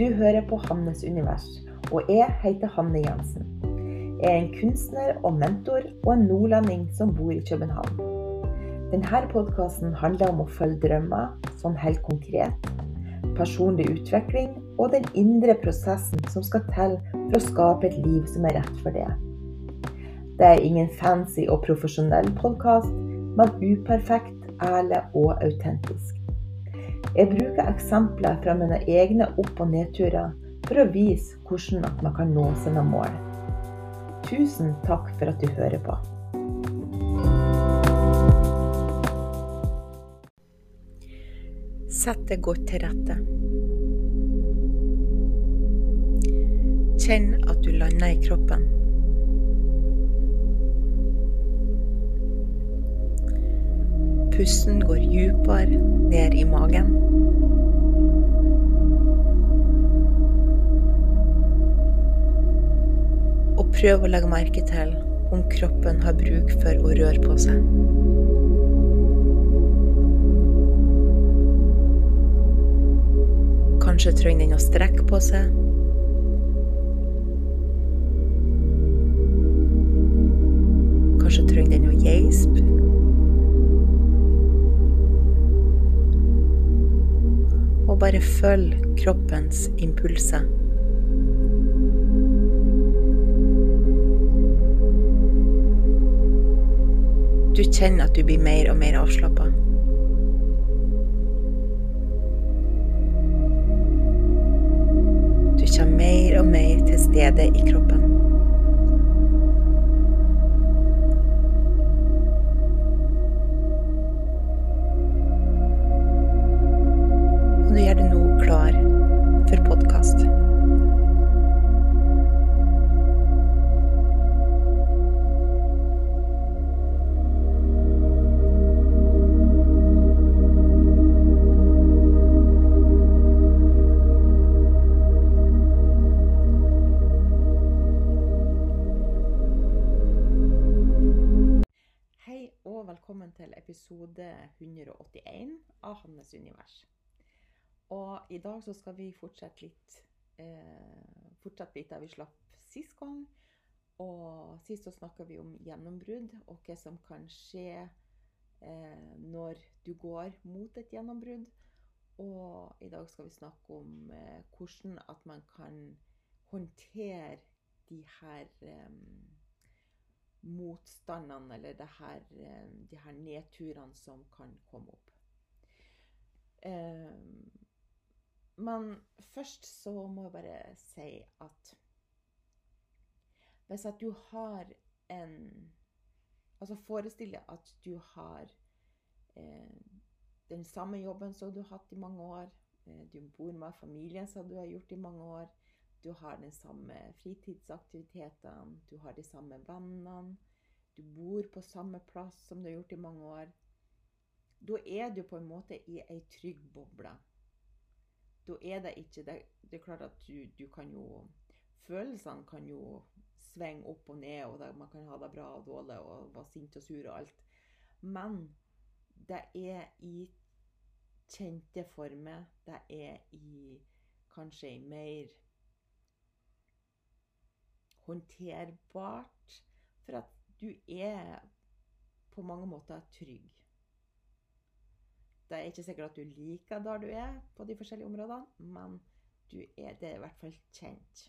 Du hører på Hannes univers, og jeg heter Hanne Jensen. Jeg er en kunstner og mentor og en nordlending som bor i København. Denne podkasten handler om å følge drømmer, sånn helt konkret, personlig utvikling og den indre prosessen som skal til for å skape et liv som er rett for det. Det er ingen fancy og profesjonell podkast, men uperfekt, ærlig og autentisk. Jeg bruker eksempler fra mine egne opp- og nedturer for å vise hvordan man kan nå sine mål. Tusen takk for at du hører på. Sett deg godt til rette. Kjenn at du lander i kroppen. Pusten går dypere ned i magen. Og prøv å legge merke til om kroppen har bruk for å røre på seg. Kanskje trenger den å strekke på seg. Og bare følg kroppens impulser. Du kjenner at du blir mer og mer avslappa. Du kommer mer og mer til stede i kroppen. I dag så skal vi fortsette litt, eh, fortsette litt der vi slapp sist gang. Og sist så snakka vi om gjennombrudd og hva som kan skje eh, når du går mot et gjennombrudd. Og i dag skal vi snakke om eh, hvordan at man kan håndtere de her eh, motstandene eller her, eh, de her nedturene som kan komme opp. Eh, Men først så må jeg bare si at hvis at du har en Altså forestill deg at du har eh, den samme jobben som du har hatt i mange år. Eh, du bor med familien som du har gjort i mange år. Du har den samme fritidsaktivitetene, du har de samme vennene. Du bor på samme plass som du har gjort i mange år. Da er du på en måte i ei trygg boble. Da er det ikke Det, det er klart at du, du kan jo Følelsene kan jo svinge opp og ned, og det, man kan ha det bra og dårlig og være sint og sur og alt. Men det er i kjente former. Det er i kanskje i mer håndterbart. For at du er på mange måter trygg. Det er ikke sikkert at du liker der du er på de forskjellige områdene, men er, det er i hvert fall kjent.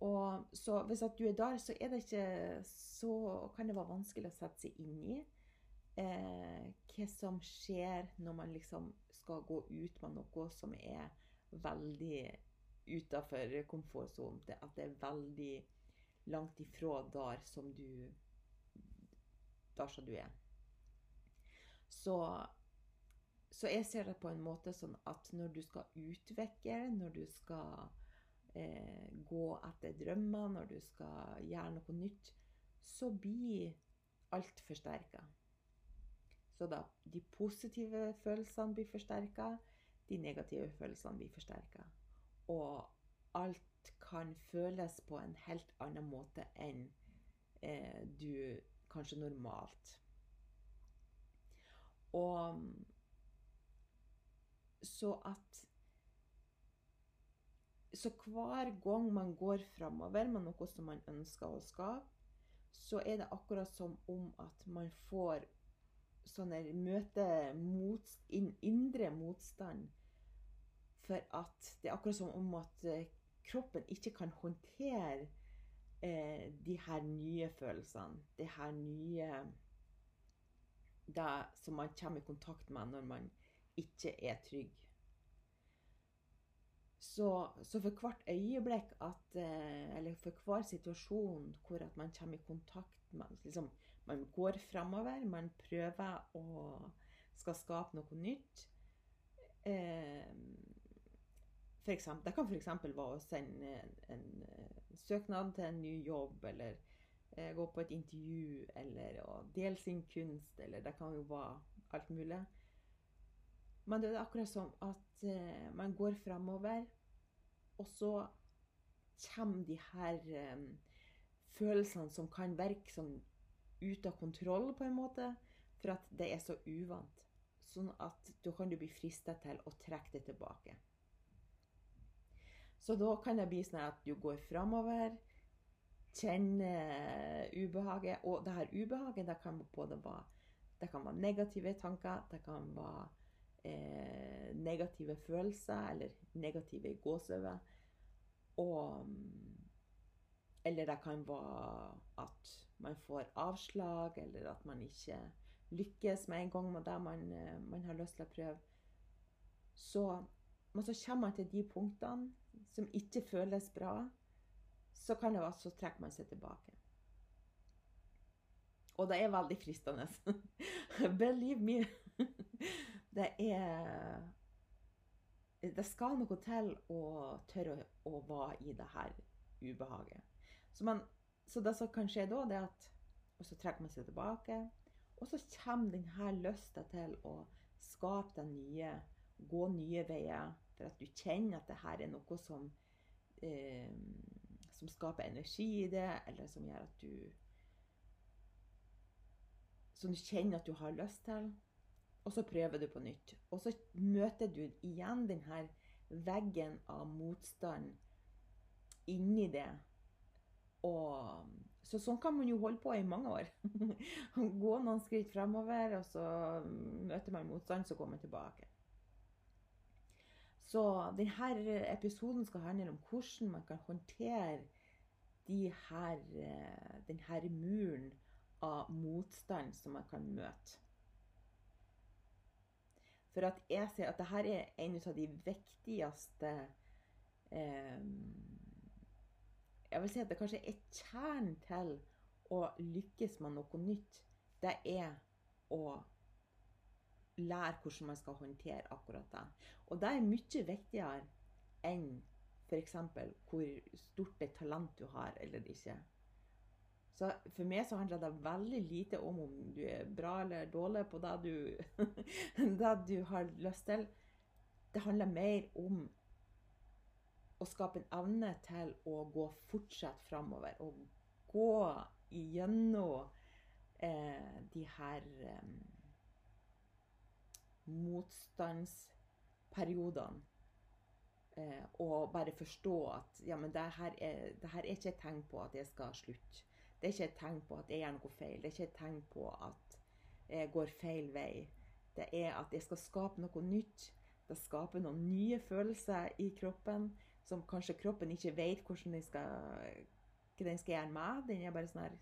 Og så hvis du er der, så er ikke Så kan det være vanskelig å sette seg inn i eh, hva som skjer når man liksom skal gå ut med noe som er veldig utafor komfortsonen. At det er veldig langt ifra der som du Der som du er. Så, så jeg ser det på en måte sånn at når du skal utvikle, når du skal eh, gå etter drømmer, når du skal gjøre noe nytt, så blir alt forsterka. Så da de positive følelsene blir forsterka, de negative følelsene blir forsterka. Og alt kan føles på en helt annen måte enn eh, du kanskje normalt. Og så at så hver gang man går framover med noe som man ønsker å skape, så er det akkurat som om at man får sånne møte mot, in, indre motstand. For at det er akkurat som om at eh, kroppen ikke kan håndtere eh, de her nye følelsene. Det her nye Det som man kommer i kontakt med når man ikke er trygg. Så, så, for hvert øyeblikk at eh, Eller for hver situasjon hvor man kommer i kontakt med liksom, Man går framover, man prøver å skal skape noe nytt. Eh, eksempel, det kan f.eks. være å sende en, en, en, søknad til en ny jobb, eller eh, gå på et intervju, eller å dele sin kunst, eller det kan jo være alt mulig. Men det er akkurat som at eh, man går framover, og så kommer de her eh, følelsene som kan virke som ut av kontroll, på en måte, for at det er så uvant. Sånn at da kan du bli frista til å trekke det tilbake. Så da kan det bli sånn at du går framover, kjenner ubehaget. Og det her ubehaget det kan både være, det kan være negative tanker, det kan være eh, negative følelser, eller negative gåseøyne. Og Eller det kan være at man får avslag, eller at man ikke lykkes med en gang med det man, eh, man har lyst til å prøve. Så, men så kommer man til de punktene som ikke føles bra. Så kan det være så trekker man seg tilbake. Og det er veldig fristende. Believe me. Det er Det skal noe til å tørre å, å være i det her ubehaget. Så, man, så, det som kan skje da, det er at Og så trekker man seg tilbake. Og så kommer denne lysta til å skape den nye, gå nye veier. For at du kjenner at det her er noe som, eh, som skaper energi i det, eller som gjør at du Som du kjenner at du har lyst til. Og så prøver du på nytt. Og så møter du igjen denne veggen av motstand inni det. Og, så sånn kan man jo holde på i mange år. Gå noen skritt fremover, og så møter man motstand, så går man tilbake. Så denne episoden skal handle om hvordan man kan håndtere de her, denne muren av motstand som man kan møte. For at jeg ser at dette er en av de viktigste eh, Jeg vil si at det kanskje er kjernen til å lykkes med noe nytt. Det er å lære hvordan man skal håndtere akkurat det. Og det er mye viktigere enn f.eks. hvor stort et talent du har eller ikke. Så for meg så handler det veldig lite om om du er bra eller dårlig på det du, det du har lyst til. Det handler mer om å skape en evne til å gå fortsatt framover. Og gå igjennom eh, de her eh, motstandsperiodene. Eh, og bare forstå at ja, men det her, er, det her er ikke et tegn på at jeg skal slutte. Det er ikke et tegn på at jeg gjør noe feil. Det er ikke et tegn på at jeg går feil vei. Det er at jeg skal skape noe nytt. Det skaper noen nye følelser i kroppen som kanskje kroppen ikke vet hvordan den skal, hva den skal gjøre med. Den er bare sånn her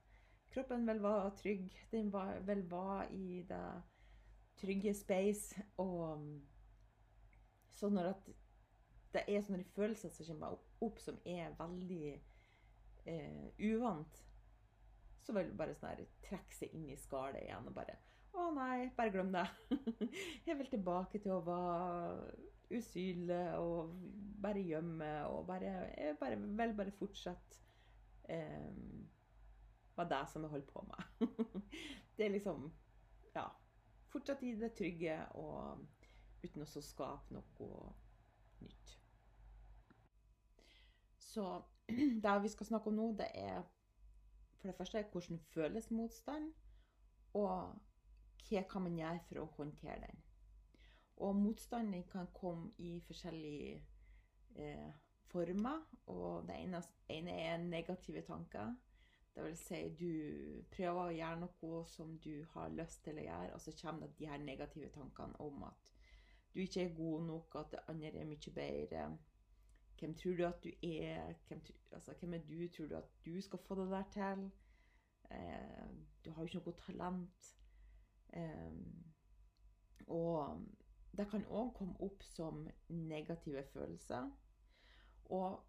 Kroppen vil være trygg. Den vil være i det trygge space. Og så når at det er sånne følelser som kommer opp som er veldig eh, uvant, så vil du bare sånn her trekke seg inn i skallet igjen og bare Å nei, bare glem det. Jeg vil tilbake til å være usynlig og bare gjemme og bare Jeg bare, vil bare fortsette eh, med det som jeg holder på med. det er liksom Ja. Fortsatt i det trygge og uten å skape noe nytt. Så det vi skal snakke om nå, det er for det første hvordan føles motstand, og hva kan man gjøre for å håndtere den. Og motstanden kan komme i forskjellige, eh, former. Og det ene, ene er negative tanker. Det vil si du prøver å gjøre noe som du har lyst til å gjøre, og så kommer det de her negative tankene om at du ikke er god nok, at det andre er mye bedre. Hvem tror du at du er? Hvem, altså, hvem er du? Tror du at du skal få det der til? Eh, du har jo ikke noe talent. Eh, og det kan òg komme opp som negative følelser. Og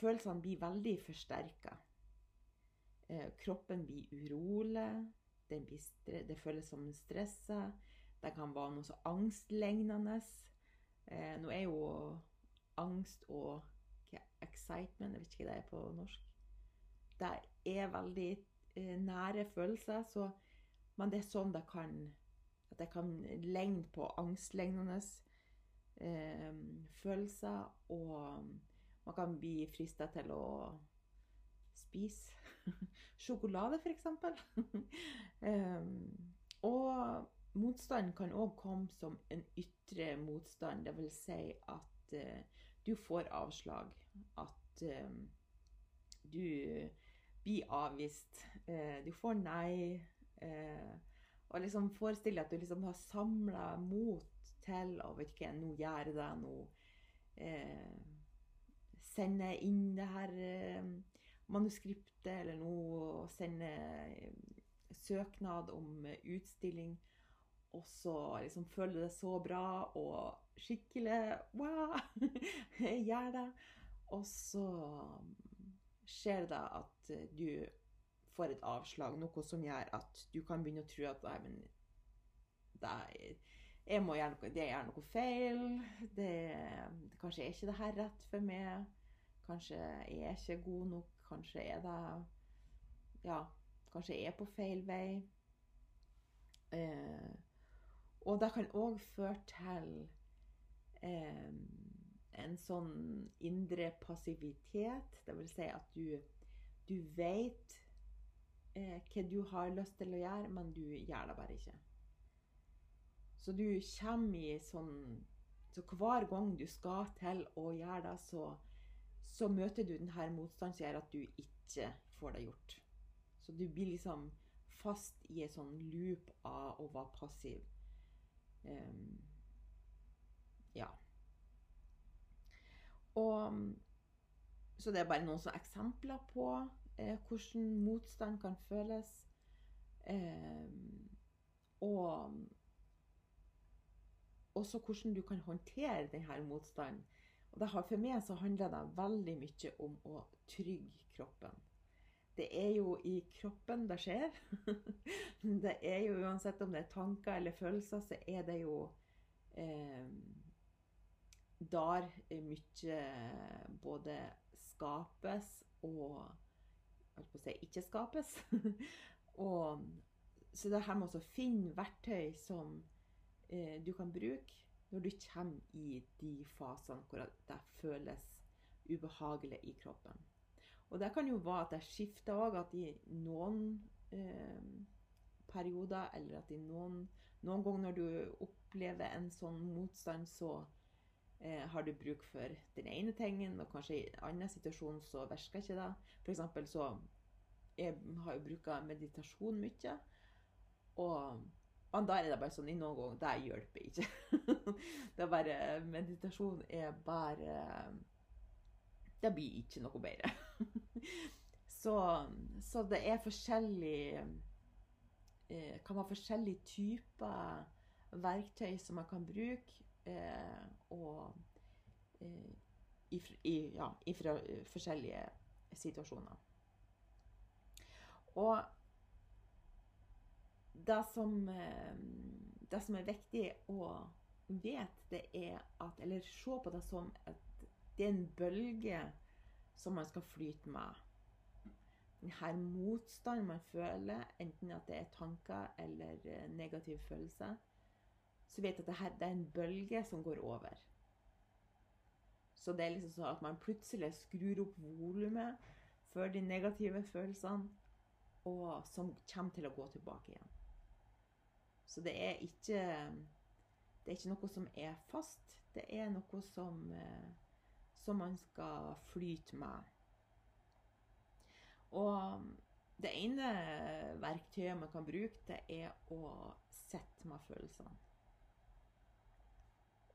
følelsene blir veldig forsterka. Eh, kroppen blir urolig, blir det føles som stressa. Det kan være noe så angstlignende. Eh, nå er jo angst og excitement Jeg vet ikke hva det er på norsk. Det er veldig eh, nære følelser, så, men det er sånn det kan At det kan ligne på angstlignende eh, følelser. Og man kan bli frista til å spise sjokolade, f.eks. um, og motstand kan òg komme som en ytre motstand. Det vil si at uh, du får avslag. At uh, du blir avvist. Uh, du får nei. og liksom deg at du liksom har samla mot til å vet ikke, nå gjør det, nå sender inn det her manuskriptet eller noe, og sende søknad om utstilling. Og så liksom føler det så bra og skikkelig Wow! Jeg gjør det. Og så skjer det at du får et avslag, noe som gjør at du kan begynne å tro at nei, men det jeg må gjøre noe, det er noe feil. Det, kanskje er ikke det her rett for meg. Kanskje jeg er ikke god nok. Kanskje er det Ja, kanskje er på feil vei. Eh, og det kan òg føre til eh, en sånn indre passivitet. Det vil si at du, du vet eh, hva du har lyst til å gjøre, men du gjør det bare ikke. Så du kommer i sånn Så hver gang du skal til å gjøre det, så så møter du denne motstanden som gjør at du ikke får det gjort. Så du blir liksom fast i en sånn loop av å være passiv. Um, ja. Og Så det er bare noen eksempler på eh, hvordan motstand kan føles. Eh, og også hvordan du kan håndtere denne motstanden. Og har, for meg så handler det veldig mye om å trygge kroppen. Det er jo i kroppen det skjer. det er jo uansett om det er tanker eller følelser, så er det jo eh, der mye både skapes og holdt på å si ikke skapes. og, så det her med å finne verktøy som eh, du kan bruke når du kommer i de fasene hvor det føles ubehagelig i kroppen. Og det kan jo være at det skifter òg, at i noen eh, perioder, eller at i noen, noen ganger når du opplever en sånn motstand, så eh, har du bruk for den ene tingen, og kanskje i en annen situasjon så virker ikke det. F.eks. så jeg har jeg brukt meditasjon mye. Og men da er det bare sånn i noen ganger Det hjelper ikke. det er bare Meditasjon er bare Det blir ikke noe bedre. så, så, det er forskjellig eh, Kan være forskjellige typer verktøy som man kan bruke. Eh, og eh, i, ja, i forskjellige situasjoner. Og det som, eh, det som er viktig å vite, det er at Eller se på det som at det er en bølge som man skal flyte med. Denne motstanden man føler, enten at det er tanker eller negativ negative følelser, så vet jeg at det, er en bølge som går over. Så det er liksom sånn at man plutselig skrur opp volumet for de negative følelsene, og som kommer til å gå tilbake igjen. Så det er ikke Det er ikke noe som er fast. Det er noe som, eh, som man skal flyte med. Og det ene verktøyet man kan bruke, det er å sitte med følelsene.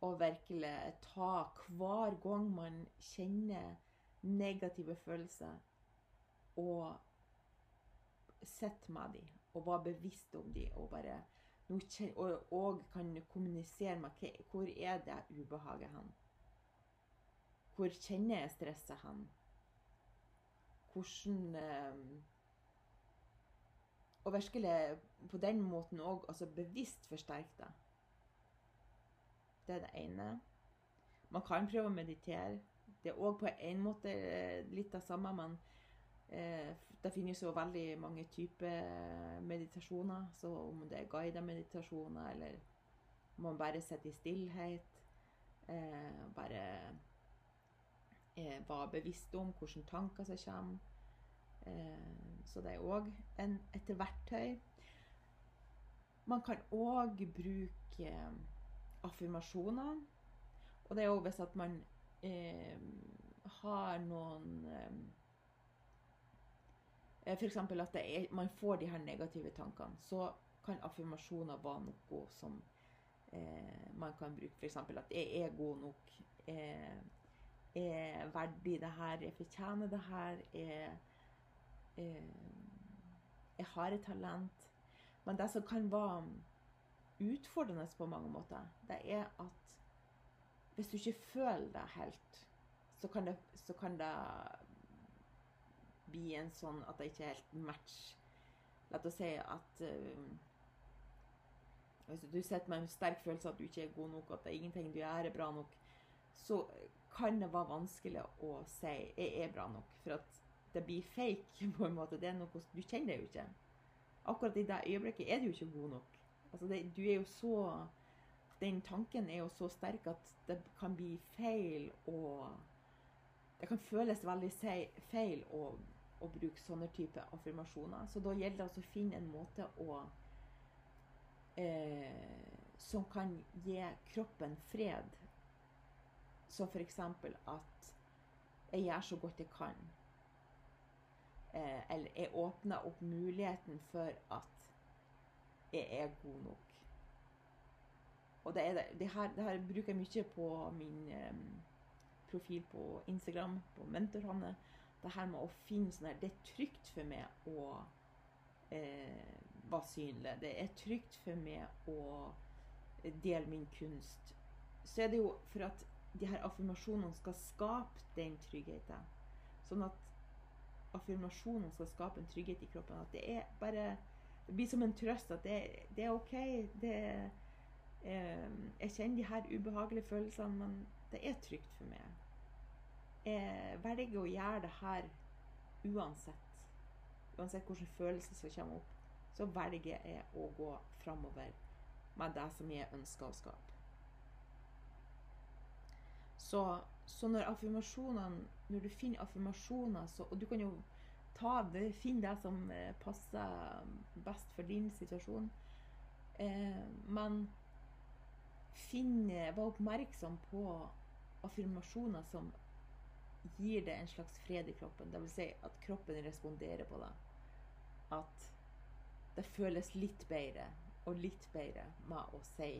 Og virkelig ta hver gang man kjenner negative følelser, og sitte med dem, og være bevisst om dem, og bare og, og kan kommunisere med hvor er det ubehaget hen? Hvor kjenner jeg stresset hen? Hvordan eh, Og virkelig på den måten òg altså bevisst forsterke det. Det er det ene. Man kan prøve å meditere. Det er òg på en måte eh, litt av samme, men det finnes jo veldig mange typer meditasjoner. Så om det er guidede meditasjoner, eller om man bare sitter i stillhet eh, Bare eh, være bevisst om hvilke tanker som kommer. Eh, så det er òg et verktøy. Man kan òg bruke affirmasjoner. Og det er òg hvis at man eh, har noen eh, F.eks. at er, man får de her negative tankene. Så kan affirmasjoner være noe som eh, man kan bruke. F.eks. at 'jeg er god nok', eh, 'jeg er verdig det her', 'jeg fortjener det her', jeg, eh, 'jeg har et talent'. Men det som kan være utfordrende på mange måter, det er at hvis du ikke føler deg helt, så kan det, så kan det bli en sånn at det ikke er helt match. La oss si at uh, Hvis du sitter med en sterk følelse at du ikke er god nok, at det er ingenting du gjør er bra nok, så kan det være vanskelig å si 'jeg er bra nok', for at det blir fake på en måte. Det er noe Du kjenner det jo ikke. Akkurat i det øyeblikket er du jo ikke god nok. Altså det, du er jo så Den tanken er jo så sterk at det kan bli feil og Det kan føles veldig feil å å bruke sånne type affirmasjoner. Så da gjelder det altså å finne en måte å eh, Som kan gi kroppen fred. Som f.eks. at jeg gjør så godt jeg kan. Eh, eller jeg åpner opp muligheten for at jeg er god nok. Og det, det, det, her, det her, bruker jeg mye på min eh, profil på Instagram, på Mentorhanne det her med å finne sånn her Det er trygt for meg å eh, være synlig. Det er trygt for meg å dele min kunst. Så er det jo for at de her affirmasjonene skal skape den tryggheten. Sånn at affirmasjonene skal skape en trygghet i kroppen. At det er bare Det blir som en trøst. At det, det er OK. Det, eh, jeg kjenner de her ubehagelige følelsene, men det er trygt for meg jeg velger å gjøre det her uansett. Uansett hvilke følelser som kommer opp, så velger jeg å gå framover med det som jeg ønsker å skape. Så, så når affirmasjonene Når du finner affirmasjoner, så, og du kan jo ta det, finne det som eh, passer best for din situasjon, eh, men finn, Vær oppmerksom på affirmasjoner som gir det en slags fred i kroppen. Det vil si at kroppen responderer på det. At det føles litt bedre og litt bedre med å si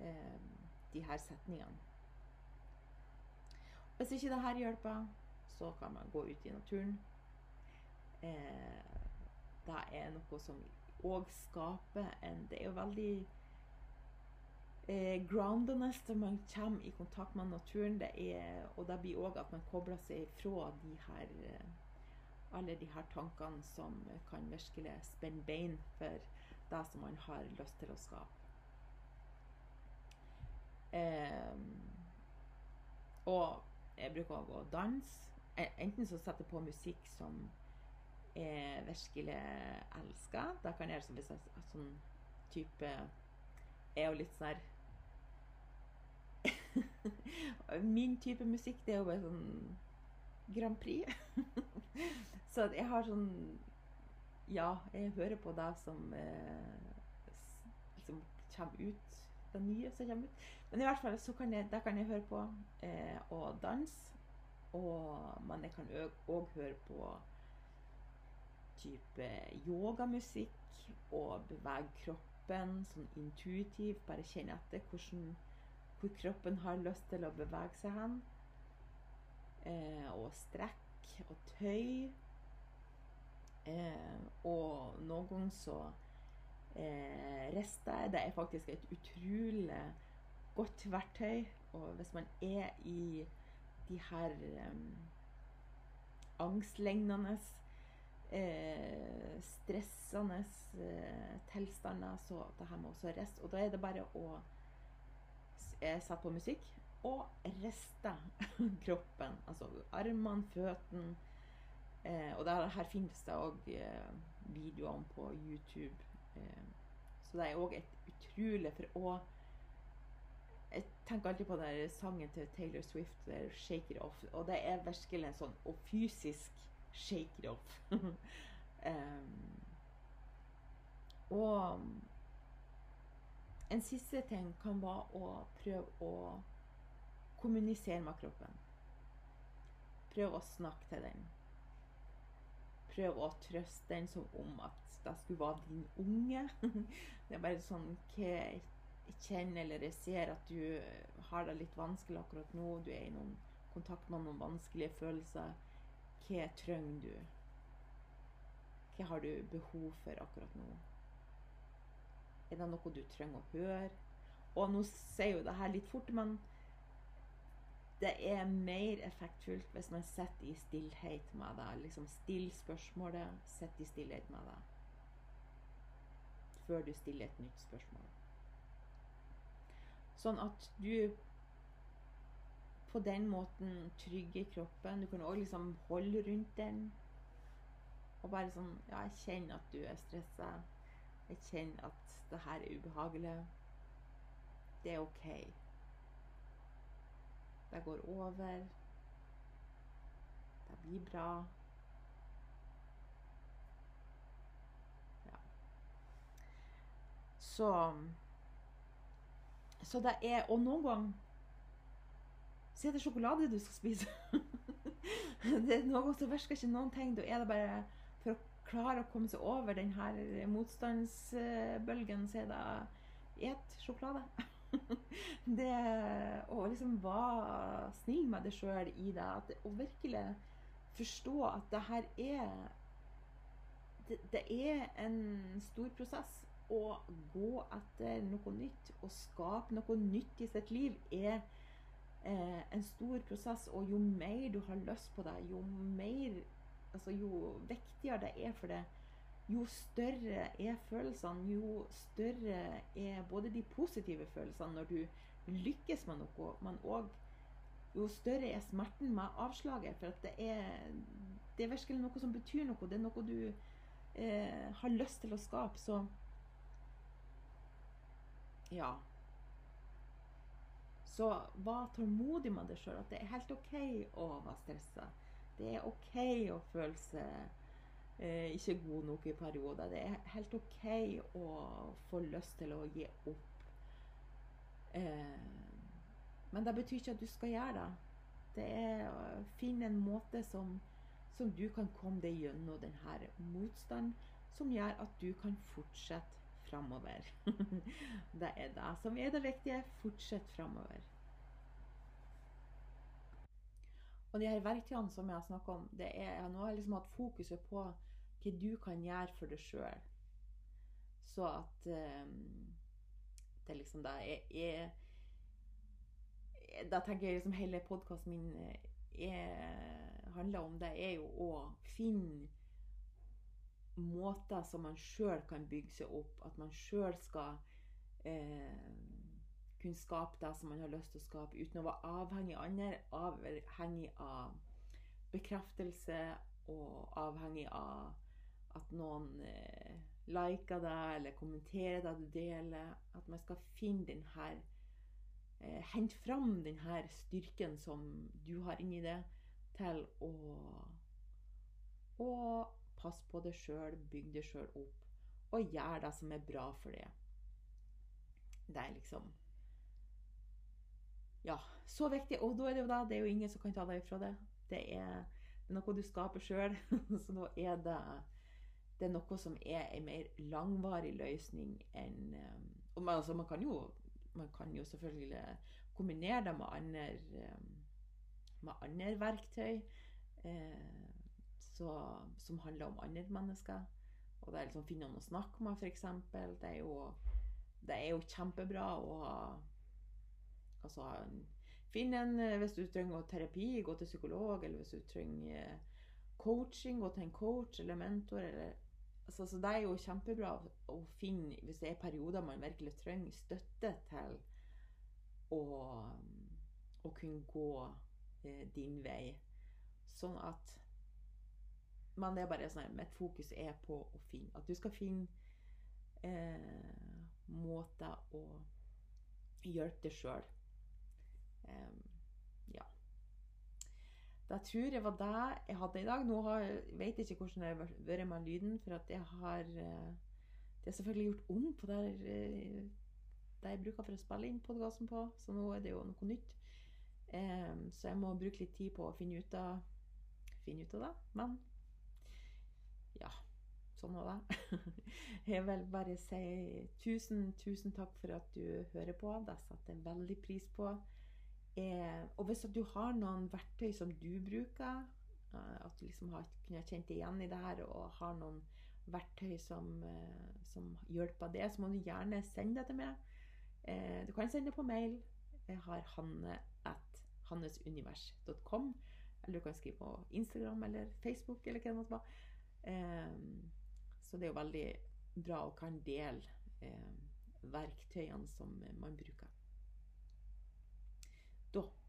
eh, de her setningene. Hvis ikke det her hjelper, så kan man gå ut i naturen. Eh, det er noe som òg skaper en Det er jo veldig eh, groundedness når man kommer i kontakt med naturen. Det er, og det blir òg at man kobler seg fra de her eh, alle de her tankene som kan virkelig spenne bein for det som man har lyst til å skape. Eh, og jeg bruker òg å danse. E, enten så setter jeg på musikk som jeg virkelig elsker. Da kan jeg som sånn type er jo litt sånn Min type musikk, det er jo bare sånn Grand Prix. så jeg har sånn Ja, jeg hører på det som eh, kommer ut. Det nye som kommer ut. Men i hvert fall så kan jeg, det kan jeg høre på eh, og danse. Og man kan òg høre på type yogamusikk og bevege kroppen sånn intuitivt. Bare kjenne etter hvordan, hvor kroppen har lyst til å bevege seg hen. Eh, og strekk og tøy. Eh, og noen ganger så eh, rister jeg. Det er faktisk et utrolig godt verktøy. Og hvis man er i de her um, angstlignende eh, stressende eh, tilstander. Så det her må også riste. Og da er det bare å eh, satt på musikk og riste kroppen. Altså armene, føttene. Eh, og der, her finnes det òg eh, videoer på YouTube. Eh, så det er òg et utrolig For å Jeg tenker alltid på den sangen til Taylor Swift, 'Shake It Off'. Og det er virkelig en sånn og fysisk shake it off. um, og en siste ting kan være å prøve å kommunisere med kroppen. Prøv å snakke til den. Prøv å trøste den som om at det skulle være din unge. det er bare sånn hva jeg kjenner eller jeg ser at du har det litt vanskelig akkurat nå. Du er i noen kontakt med noen vanskelige følelser hva trenger du? Hva har du behov for akkurat nå? Er det noe du trenger å høre? Og nå sier jo det her litt fort, men det er mer effektfullt hvis man sitter i stillhet med deg. Liksom still spørsmålet, sitt i stillhet med deg. Før du stiller et nytt spørsmål. Sånn at du på den måten trygger kroppen. Du kan òg liksom holde rundt den. Og bare sånn Ja, jeg kjenner at du er stressa. Jeg kjenner at det her er ubehagelig. Det er OK. Det går over. Det blir bra. Ja. Så Så det er Og noen ganger så er det sjokolade du skal spise. det er noe som virker ikke noen ting. Da er det bare klare å komme seg over denne motstandsbølgen, så er det et sjokolade. det å liksom være snill med deg sjøl i det. At, og virkelig forstå at det her er det, det er en stor prosess. Å gå etter noe nytt og skape noe nytt i sitt liv er eh, en stor prosess. Og jo mer du har lyst på det, jo mer altså Jo viktigere det er for deg, jo større er følelsene. Jo større er både de positive følelsene når du lykkes med noe, men òg jo større er smerten med avslaget. For det er, det er virkelig noe som betyr noe. Det er noe du eh, har lyst til å skape. Så ja. Så vær tålmodig med deg sjøl. At det er helt OK å være stressa. Det er OK å føle seg eh, ikke god nok i perioder. Det er helt OK å få lyst til å gi opp. Eh, men det betyr ikke at du skal gjøre det. Det er å finne en måte som, som du kan komme deg gjennom denne motstanden, som gjør at du kan fortsette framover. det er det som er det viktige. Fortsett framover. Og de her verktøyene som jeg har snakka om, det er, nå har jeg liksom hatt fokuset på hva du kan gjøre for deg sjøl. Så at um, det liksom da er, er Da tenker jeg liksom hele podkasten min er, handler om det, er jo å finne måter som man sjøl kan bygge seg opp. At man sjøl skal eh, kunne skape det som man har lyst til å skape, uten å være avhengig av andre. Avhengig av bekreftelse og avhengig av at noen eh, liker deg eller kommenterer det du deler. At man skal finne den her eh, Hente fram den her styrken som du har inni det, til å, å passe på deg sjøl, bygge deg sjøl opp og gjøre det som er bra for deg. Det er liksom Ja, så viktig. Og da er det jo da, det er jo ingen som kan ta deg ifra det. Det er, noe du skaper sjøl. Så da er det, det er noe som er en mer langvarig løsning enn um, og man, altså, man, kan jo, man kan jo selvfølgelig kombinere det med andre, um, med andre verktøy eh, så, som handler om andre mennesker. Og det er liksom finne noen å snakke med, f.eks. Det, det er jo kjempebra å ha altså, Finn en Hvis du trenger terapi, gå til psykolog. Eller hvis du trenger coaching, gå til en coach eller mentor. Eller, altså, så det er jo kjempebra å finne, hvis det er perioder man virkelig trenger støtte til å, å kunne gå eh, din vei. Sånn at Men det er bare sånn mitt fokus er på å finne At du skal finne eh, måter å hjelpe deg sjøl. Ja. Da tror jeg var det jeg hadde i dag. Nå har, jeg vet ikke hvordan det har vært med lyden, for at jeg har eh, Det har selvfølgelig gjort om på det, eh, det jeg bruker for å spille inn podkasten på, så nå er det jo noe nytt. Så jeg må bruke litt tid på å finne ut av, finne ut av det. Men ja, sånn var det. Jeg vil bare si tusen, tusen takk for at du hører på. Det setter jeg veldig pris på. Eh, og hvis du har noen verktøy som du bruker, eh, at du liksom har kunne kjent deg igjen i det her og har noen verktøy som, eh, som hjelper det, så må du gjerne sende det til meg. Eh, du kan sende det på mail. Jeg har hanne at hannesunivers.com. Eller du kan skrive på Instagram eller Facebook eller hva det måtte være. Eh, så det er jo veldig bra å kan dele eh, verktøyene som man bruker.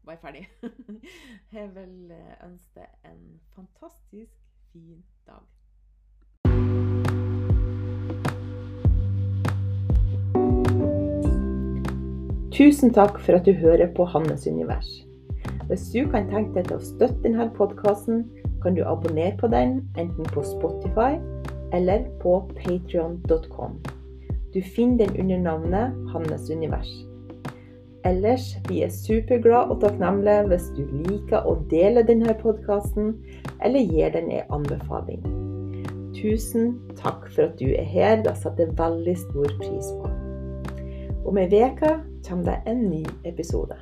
Var jeg ferdig. Jeg vil eh, ønske en fantastisk fin dag. Tusen takk for at du hører på Hannes univers. Hvis du kan tenke deg til å støtte denne podkasten, kan du abonnere på den enten på Spotify eller på patrion.com. Du finner den under navnet Hannes univers. Ellers vi er superglad og takknemlig hvis du liker å dele denne podkasten, eller gir den en anbefaling. Tusen takk for at du er her. Det setter jeg veldig stor pris på. Om ei uke kommer det en ny episode.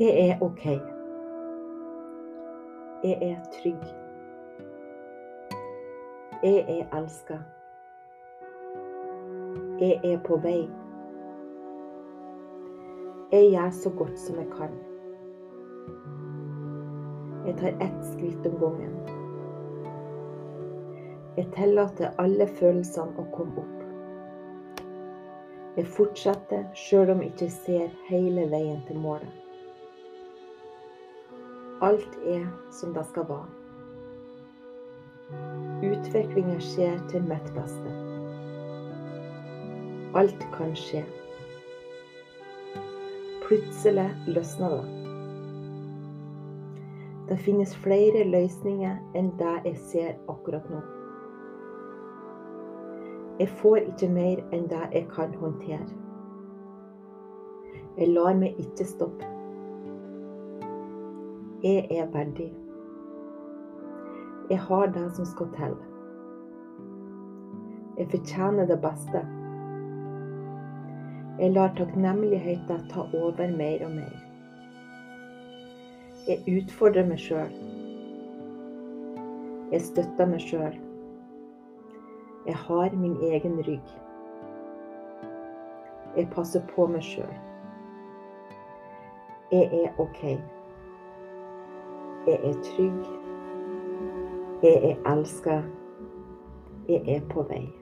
Jeg er OK. Jeg er trygg. Jeg er elska. Jeg er på vei. Jeg gjør så godt som jeg kan. Jeg tar ett skritt om gangen. Jeg tillater alle følelsene å komme opp. Jeg fortsetter sjøl om jeg ikke ser hele veien til målet. Alt er som det skal være. Utviklinga skjer til mitt beste. Alt kan skje. Plutselig løsner det. Det finnes flere løsninger enn det jeg ser akkurat nå. Jeg får ikke mer enn det jeg kan håndtere. Jeg lar meg ikke stoppe. Jeg er verdig. Jeg har det som skal til. Jeg fortjener det beste. Jeg lar takknemligheten ta over mer og mer. Jeg utfordrer meg sjøl. Jeg støtter meg sjøl. Jeg har min egen rygg. Jeg passer på meg sjøl. Jeg er OK. Jeg er trygg. Jeg er elska. Jeg er på vei.